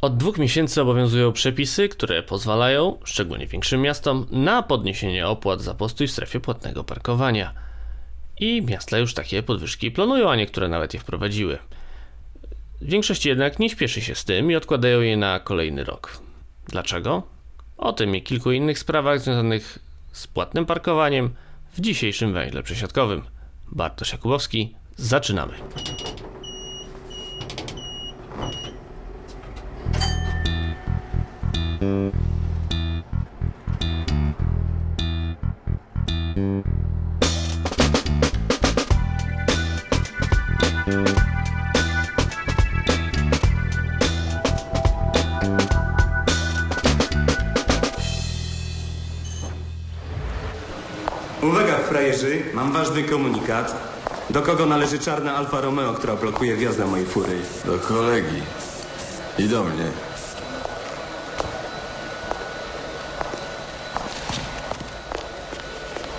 Od dwóch miesięcy obowiązują przepisy, które pozwalają, szczególnie większym miastom, na podniesienie opłat za postój w strefie płatnego parkowania. I miasta już takie podwyżki planują, a niektóre nawet je wprowadziły. Większość jednak nie śpieszy się z tym i odkładają je na kolejny rok. Dlaczego? O tym i kilku innych sprawach związanych z płatnym parkowaniem w dzisiejszym węźle przesiadkowym. Bartosz Jakubowski, zaczynamy. Uwaga, frajerzy, mam ważny komunikat. Do kogo należy czarna Alfa Romeo, która blokuje wjazd na mojej fury? Do kolegi. I do mnie.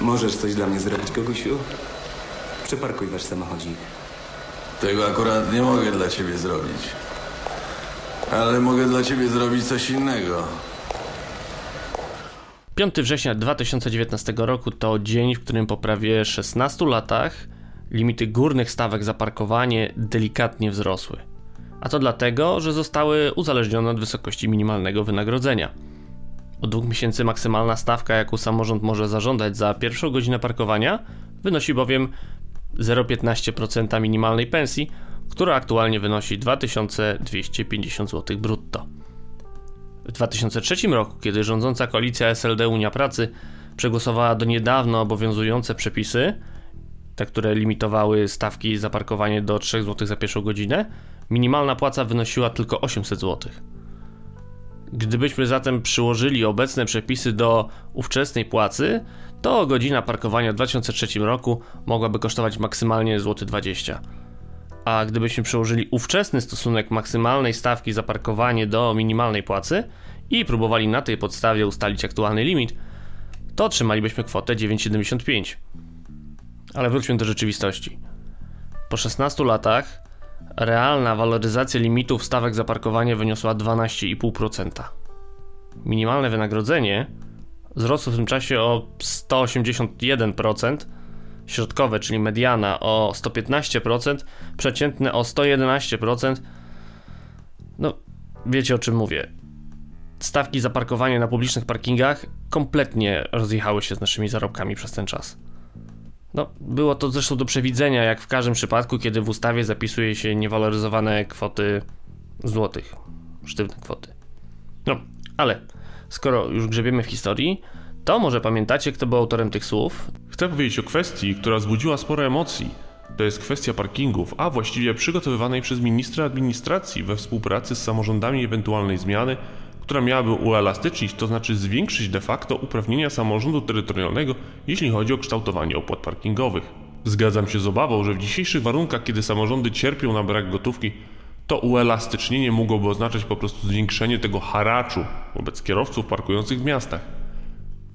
Możesz coś dla mnie zrobić, Kogusiu? Przeparkuj wasz samochodzik. Tego akurat nie mogę dla ciebie zrobić. Ale mogę dla ciebie zrobić coś innego. 5 września 2019 roku to dzień, w którym po prawie 16 latach limity górnych stawek za parkowanie delikatnie wzrosły. A to dlatego, że zostały uzależnione od wysokości minimalnego wynagrodzenia. Od dwóch miesięcy maksymalna stawka, jaką samorząd może zażądać za pierwszą godzinę parkowania, wynosi bowiem 0,15% minimalnej pensji, która aktualnie wynosi 2250 zł brutto. W 2003 roku, kiedy rządząca koalicja SLD Unia Pracy przegłosowała do niedawno obowiązujące przepisy, te, które limitowały stawki za parkowanie do 3 zł za pierwszą godzinę, minimalna płaca wynosiła tylko 800 zł. Gdybyśmy zatem przyłożyli obecne przepisy do ówczesnej płacy, to godzina parkowania w 2003 roku mogłaby kosztować maksymalnie złoty 20 a gdybyśmy przełożyli ówczesny stosunek maksymalnej stawki za parkowanie do minimalnej płacy i próbowali na tej podstawie ustalić aktualny limit, to otrzymalibyśmy kwotę 9,75. Ale wróćmy do rzeczywistości. Po 16 latach realna waloryzacja limitów stawek za parkowanie wyniosła 12,5%. Minimalne wynagrodzenie wzrosło w tym czasie o 181%, środkowe, czyli mediana o 115%, przeciętne o 111%. No, wiecie o czym mówię. Stawki za parkowanie na publicznych parkingach kompletnie rozjechały się z naszymi zarobkami przez ten czas. No, było to zresztą do przewidzenia, jak w każdym przypadku, kiedy w ustawie zapisuje się niewaloryzowane kwoty złotych, sztywne kwoty. No, ale skoro już grzebiemy w historii, to może pamiętacie, kto był autorem tych słów? Chcę powiedzieć o kwestii, która wzbudziła sporo emocji. To jest kwestia parkingów, a właściwie przygotowywanej przez ministra administracji we współpracy z samorządami ewentualnej zmiany, która miałaby uelastycznić, to znaczy zwiększyć de facto uprawnienia samorządu terytorialnego, jeśli chodzi o kształtowanie opłat parkingowych. Zgadzam się z obawą, że w dzisiejszych warunkach, kiedy samorządy cierpią na brak gotówki, to uelastycznienie mogłoby oznaczać po prostu zwiększenie tego haraczu wobec kierowców parkujących w miastach.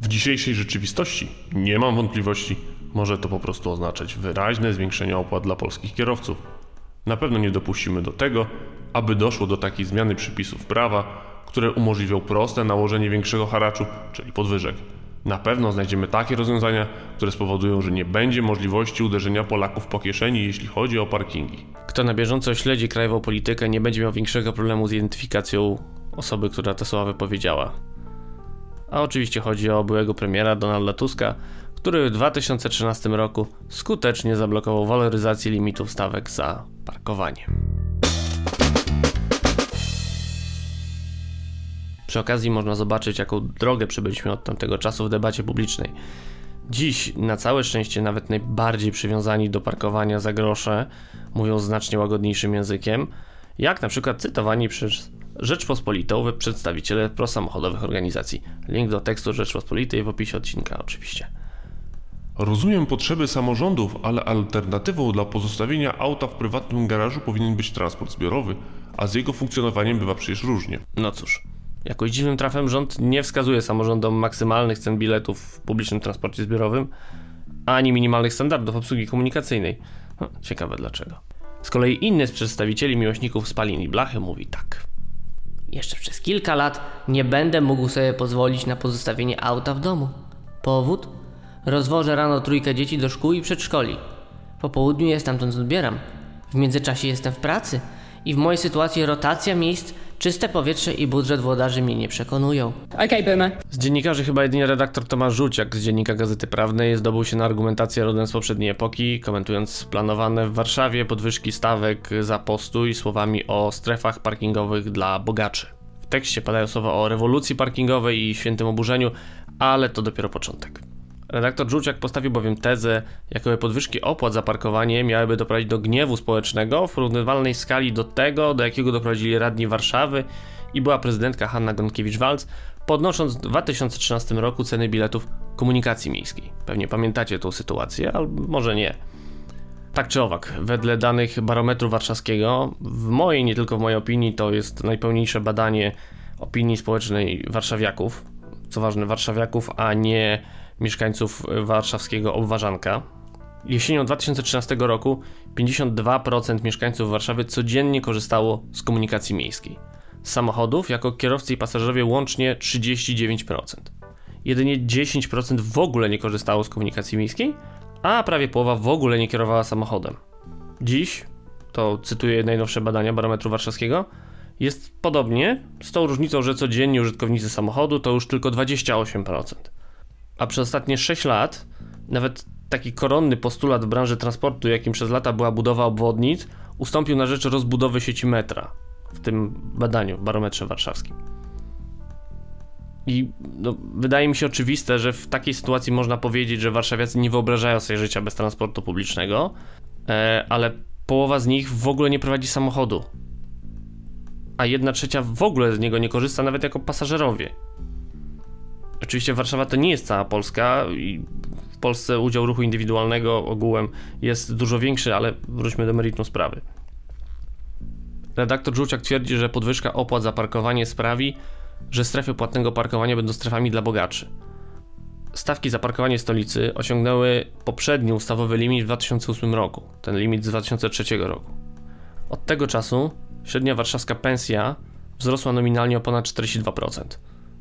W dzisiejszej rzeczywistości, nie mam wątpliwości, może to po prostu oznaczać wyraźne zwiększenie opłat dla polskich kierowców. Na pewno nie dopuścimy do tego, aby doszło do takiej zmiany przepisów prawa, które umożliwią proste nałożenie większego haraczu, czyli podwyżek. Na pewno znajdziemy takie rozwiązania, które spowodują, że nie będzie możliwości uderzenia Polaków po kieszeni, jeśli chodzi o parkingi. Kto na bieżąco śledzi krajową politykę, nie będzie miał większego problemu z identyfikacją osoby, która te słowa wypowiedziała. A oczywiście chodzi o byłego premiera Donalda Tuska, który w 2013 roku skutecznie zablokował waloryzację limitów stawek za parkowanie. Przy okazji można zobaczyć, jaką drogę przybyliśmy od tamtego czasu w debacie publicznej. Dziś, na całe szczęście, nawet najbardziej przywiązani do parkowania za grosze mówią znacznie łagodniejszym językiem, jak na przykład cytowani przez Rzeczpospolitą przedstawiciele prosamochodowych organizacji. Link do tekstu Rzeczpospolitej w opisie odcinka oczywiście. Rozumiem potrzeby samorządów, ale alternatywą dla pozostawienia auta w prywatnym garażu powinien być transport zbiorowy, a z jego funkcjonowaniem bywa przecież różnie. No cóż, jakoś dziwnym trafem rząd nie wskazuje samorządom maksymalnych cen biletów w publicznym transporcie zbiorowym, ani minimalnych standardów obsługi komunikacyjnej. No, ciekawe dlaczego. Z kolei inny z przedstawicieli miłośników spalin i blachy mówi tak. Jeszcze przez kilka lat nie będę mógł sobie pozwolić na pozostawienie auta w domu. Powód? Rozwożę rano trójkę dzieci do szkół i przedszkoli. Po południu je stamtąd odbieram. W międzyczasie jestem w pracy i w mojej sytuacji rotacja miejsc, czyste powietrze i budżet włodarzy mnie nie przekonują. Okay, Boomer. Z dziennikarzy chyba jedynie redaktor Tomasz Żuciak z Dziennika Gazety Prawnej zdobył się na argumentację rodem z poprzedniej epoki, komentując planowane w Warszawie podwyżki stawek za postój słowami o strefach parkingowych dla bogaczy. W tekście padają słowa o rewolucji parkingowej i świętym oburzeniu, ale to dopiero początek. Redaktor Żuciak postawił bowiem tezę, jakoby podwyżki opłat za parkowanie miałyby doprowadzić do gniewu społecznego w porównywalnej skali do tego, do jakiego doprowadzili radni Warszawy i była prezydentka Hanna Gronkiewicz-Waltz, podnosząc w 2013 roku ceny biletów komunikacji miejskiej. Pewnie pamiętacie tą sytuację, albo może nie. Tak czy owak, wedle danych barometru warszawskiego, w mojej, nie tylko w mojej opinii, to jest najpełniejsze badanie opinii społecznej warszawiaków, co ważne, warszawiaków, a nie mieszkańców warszawskiego Obwarzanka. Jesienią 2013 roku 52% mieszkańców Warszawy codziennie korzystało z komunikacji miejskiej. Z samochodów jako kierowcy i pasażerowie łącznie 39%. Jedynie 10% w ogóle nie korzystało z komunikacji miejskiej, a prawie połowa w ogóle nie kierowała samochodem. Dziś, to cytuję najnowsze badania barometru warszawskiego, jest podobnie, z tą różnicą, że codziennie użytkownicy samochodu to już tylko 28%. A przez ostatnie 6 lat nawet taki koronny postulat w branży transportu, jakim przez lata była budowa obwodnic, ustąpił na rzecz rozbudowy sieci metra w tym badaniu, barometrze warszawskim. I no, wydaje mi się oczywiste, że w takiej sytuacji można powiedzieć, że warszawiacy nie wyobrażają sobie życia bez transportu publicznego, e, ale połowa z nich w ogóle nie prowadzi samochodu. A jedna trzecia w ogóle z niego nie korzysta, nawet jako pasażerowie. Oczywiście Warszawa to nie jest cała Polska i w Polsce udział ruchu indywidualnego ogółem jest dużo większy, ale wróćmy do meritum sprawy. Redaktor Żółciak twierdzi, że podwyżka opłat za parkowanie sprawi, że strefy płatnego parkowania będą strefami dla bogaczy. Stawki za parkowanie stolicy osiągnęły poprzedni ustawowy limit w 2008 roku, ten limit z 2003 roku. Od tego czasu średnia warszawska pensja wzrosła nominalnie o ponad 42%.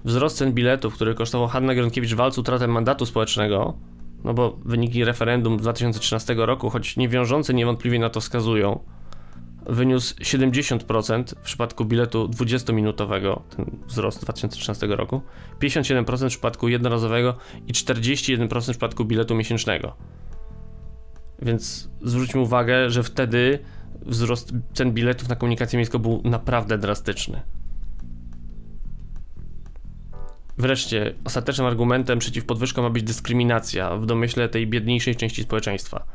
Wzrost cen biletów, który kosztował Hanna Gronkiewicz-Walc utratę mandatu społecznego, no bo wyniki referendum z 2013 roku, choć nie wiążące niewątpliwie na to wskazują, wyniósł 70% w przypadku biletu 20-minutowego, ten wzrost 2013 roku, 57% w przypadku jednorazowego i 41% w przypadku biletu miesięcznego. Więc zwróćmy uwagę, że wtedy wzrost cen biletów na komunikację miejską był naprawdę drastyczny. Wreszcie, ostatecznym argumentem przeciw podwyżkom ma być dyskryminacja w domyśle tej biedniejszej części społeczeństwa.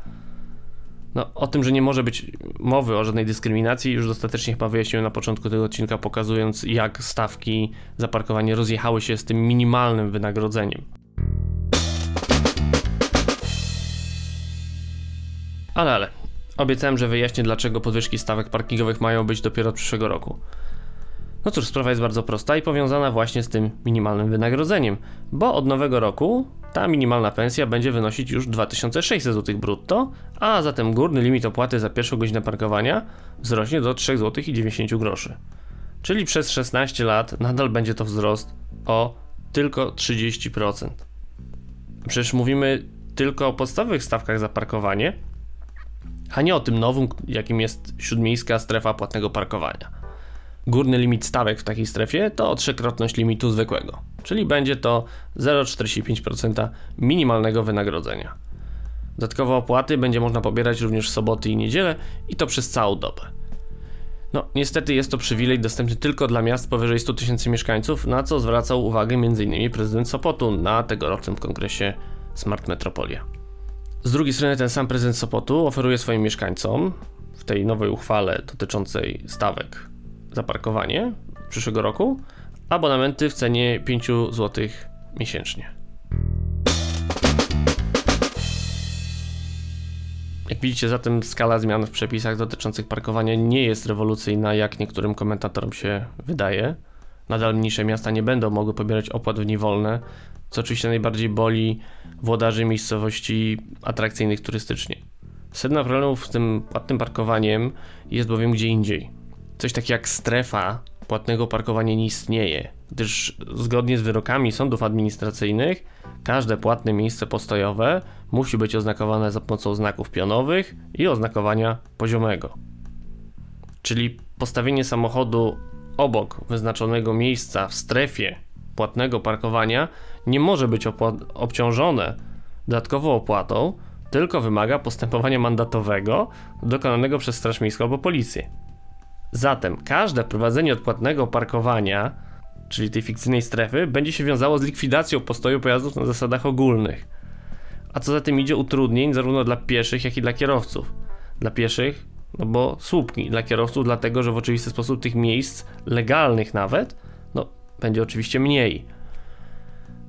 No, o tym, że nie może być mowy o żadnej dyskryminacji, już dostatecznie chyba wyjaśniłem na początku tego odcinka, pokazując, jak stawki za parkowanie rozjechały się z tym minimalnym wynagrodzeniem. Ale, ale. Obiecałem, że wyjaśnię, dlaczego podwyżki stawek parkingowych mają być dopiero od przyszłego roku. No cóż, sprawa jest bardzo prosta i powiązana właśnie z tym minimalnym wynagrodzeniem, bo od nowego roku ta minimalna pensja będzie wynosić już 2600 zł brutto, a zatem górny limit opłaty za pierwszą godzinę parkowania wzrośnie do 3,90 zł groszy. Czyli przez 16 lat nadal będzie to wzrost o tylko 30%. Przecież mówimy tylko o podstawowych stawkach za parkowanie, a nie o tym nowym, jakim jest śródmiejska strefa płatnego parkowania. Górny limit stawek w takiej strefie to trzykrotność limitu zwykłego, czyli będzie to 0,45% minimalnego wynagrodzenia. Dodatkowe opłaty będzie można pobierać również w soboty i niedzielę i to przez całą dobę. No, niestety jest to przywilej dostępny tylko dla miast powyżej 100 tysięcy mieszkańców, na co zwracał uwagę m.in. prezydent Sopotu na tegorocznym kongresie Smart Metropolia. Z drugiej strony ten sam prezydent Sopotu oferuje swoim mieszkańcom w tej nowej uchwale dotyczącej stawek za parkowanie przyszłego roku, abonamenty w cenie 5 zł miesięcznie. Jak widzicie, zatem skala zmian w przepisach dotyczących parkowania nie jest rewolucyjna, jak niektórym komentatorom się wydaje. Nadal mniejsze miasta nie będą mogły pobierać opłat w niewolne, co oczywiście najbardziej boli włodarzy miejscowości atrakcyjnych turystycznie. Sedna problemów z tym płatnym parkowaniem jest bowiem gdzie indziej coś takiego jak strefa płatnego parkowania nie istnieje, gdyż zgodnie z wyrokami sądów administracyjnych każde płatne miejsce postojowe musi być oznakowane za pomocą znaków pionowych i oznakowania poziomego. Czyli postawienie samochodu obok wyznaczonego miejsca w strefie płatnego parkowania nie może być obciążone dodatkową opłatą, tylko wymaga postępowania mandatowego dokonanego przez Straż Miejską albo Policję. Zatem każde wprowadzenie odpłatnego parkowania, czyli tej fikcyjnej strefy, będzie się wiązało z likwidacją postoju pojazdów na zasadach ogólnych. A co za tym idzie utrudnień zarówno dla pieszych, jak i dla kierowców. Dla pieszych, no bo słupki, dla kierowców dlatego, że w oczywisty sposób tych miejsc, legalnych nawet, no będzie oczywiście mniej.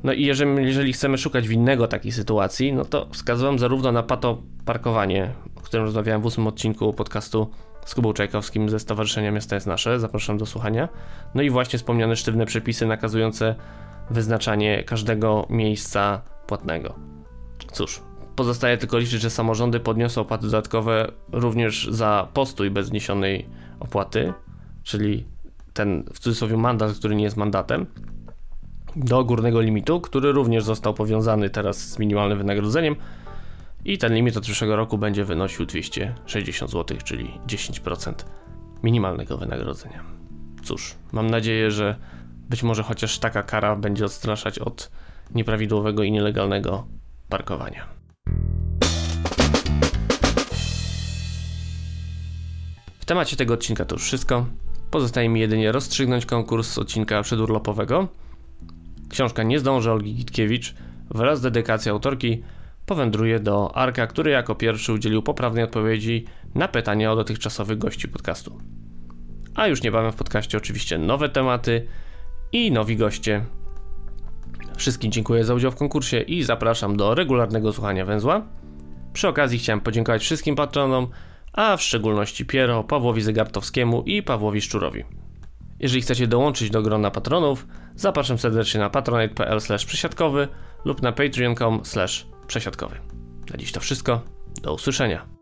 No i jeżeli, jeżeli chcemy szukać winnego takiej sytuacji, no to wskazywam zarówno na pato parkowanie, o którym rozmawiałem w ósmym odcinku podcastu z Kubą Czajkowskim ze Stowarzyszenia Miasta jest Nasze, zapraszam do słuchania. No i właśnie wspomniane sztywne przepisy nakazujące wyznaczanie każdego miejsca płatnego. Cóż, pozostaje tylko liczyć, że samorządy podniosą opłaty dodatkowe również za postój bez wniesionej opłaty, czyli ten w cudzysłowie mandat, który nie jest mandatem, do górnego limitu, który również został powiązany teraz z minimalnym wynagrodzeniem i ten limit od przyszłego roku będzie wynosił 260 zł, czyli 10% minimalnego wynagrodzenia. Cóż, mam nadzieję, że być może chociaż taka kara będzie odstraszać od nieprawidłowego i nielegalnego parkowania. W temacie tego odcinka to już wszystko. Pozostaje mi jedynie rozstrzygnąć konkurs odcinka przedurlopowego. Książka Nie zdąży Olgi Gitkiewicz wraz z dedykacją autorki powędruje do Arka, który jako pierwszy udzielił poprawnej odpowiedzi na pytania o dotychczasowych gości podcastu. A już niebawem w podcaście oczywiście nowe tematy i nowi goście. Wszystkim dziękuję za udział w konkursie i zapraszam do regularnego słuchania węzła. Przy okazji chciałem podziękować wszystkim patronom, a w szczególności Piero, Pawłowi Zegartowskiemu i Pawłowi Szczurowi. Jeżeli chcecie dołączyć do grona patronów, zapraszam serdecznie na patronite.pl przesiadkowy lub na patreon.com przesiadkowy. Na dziś to wszystko. Do usłyszenia.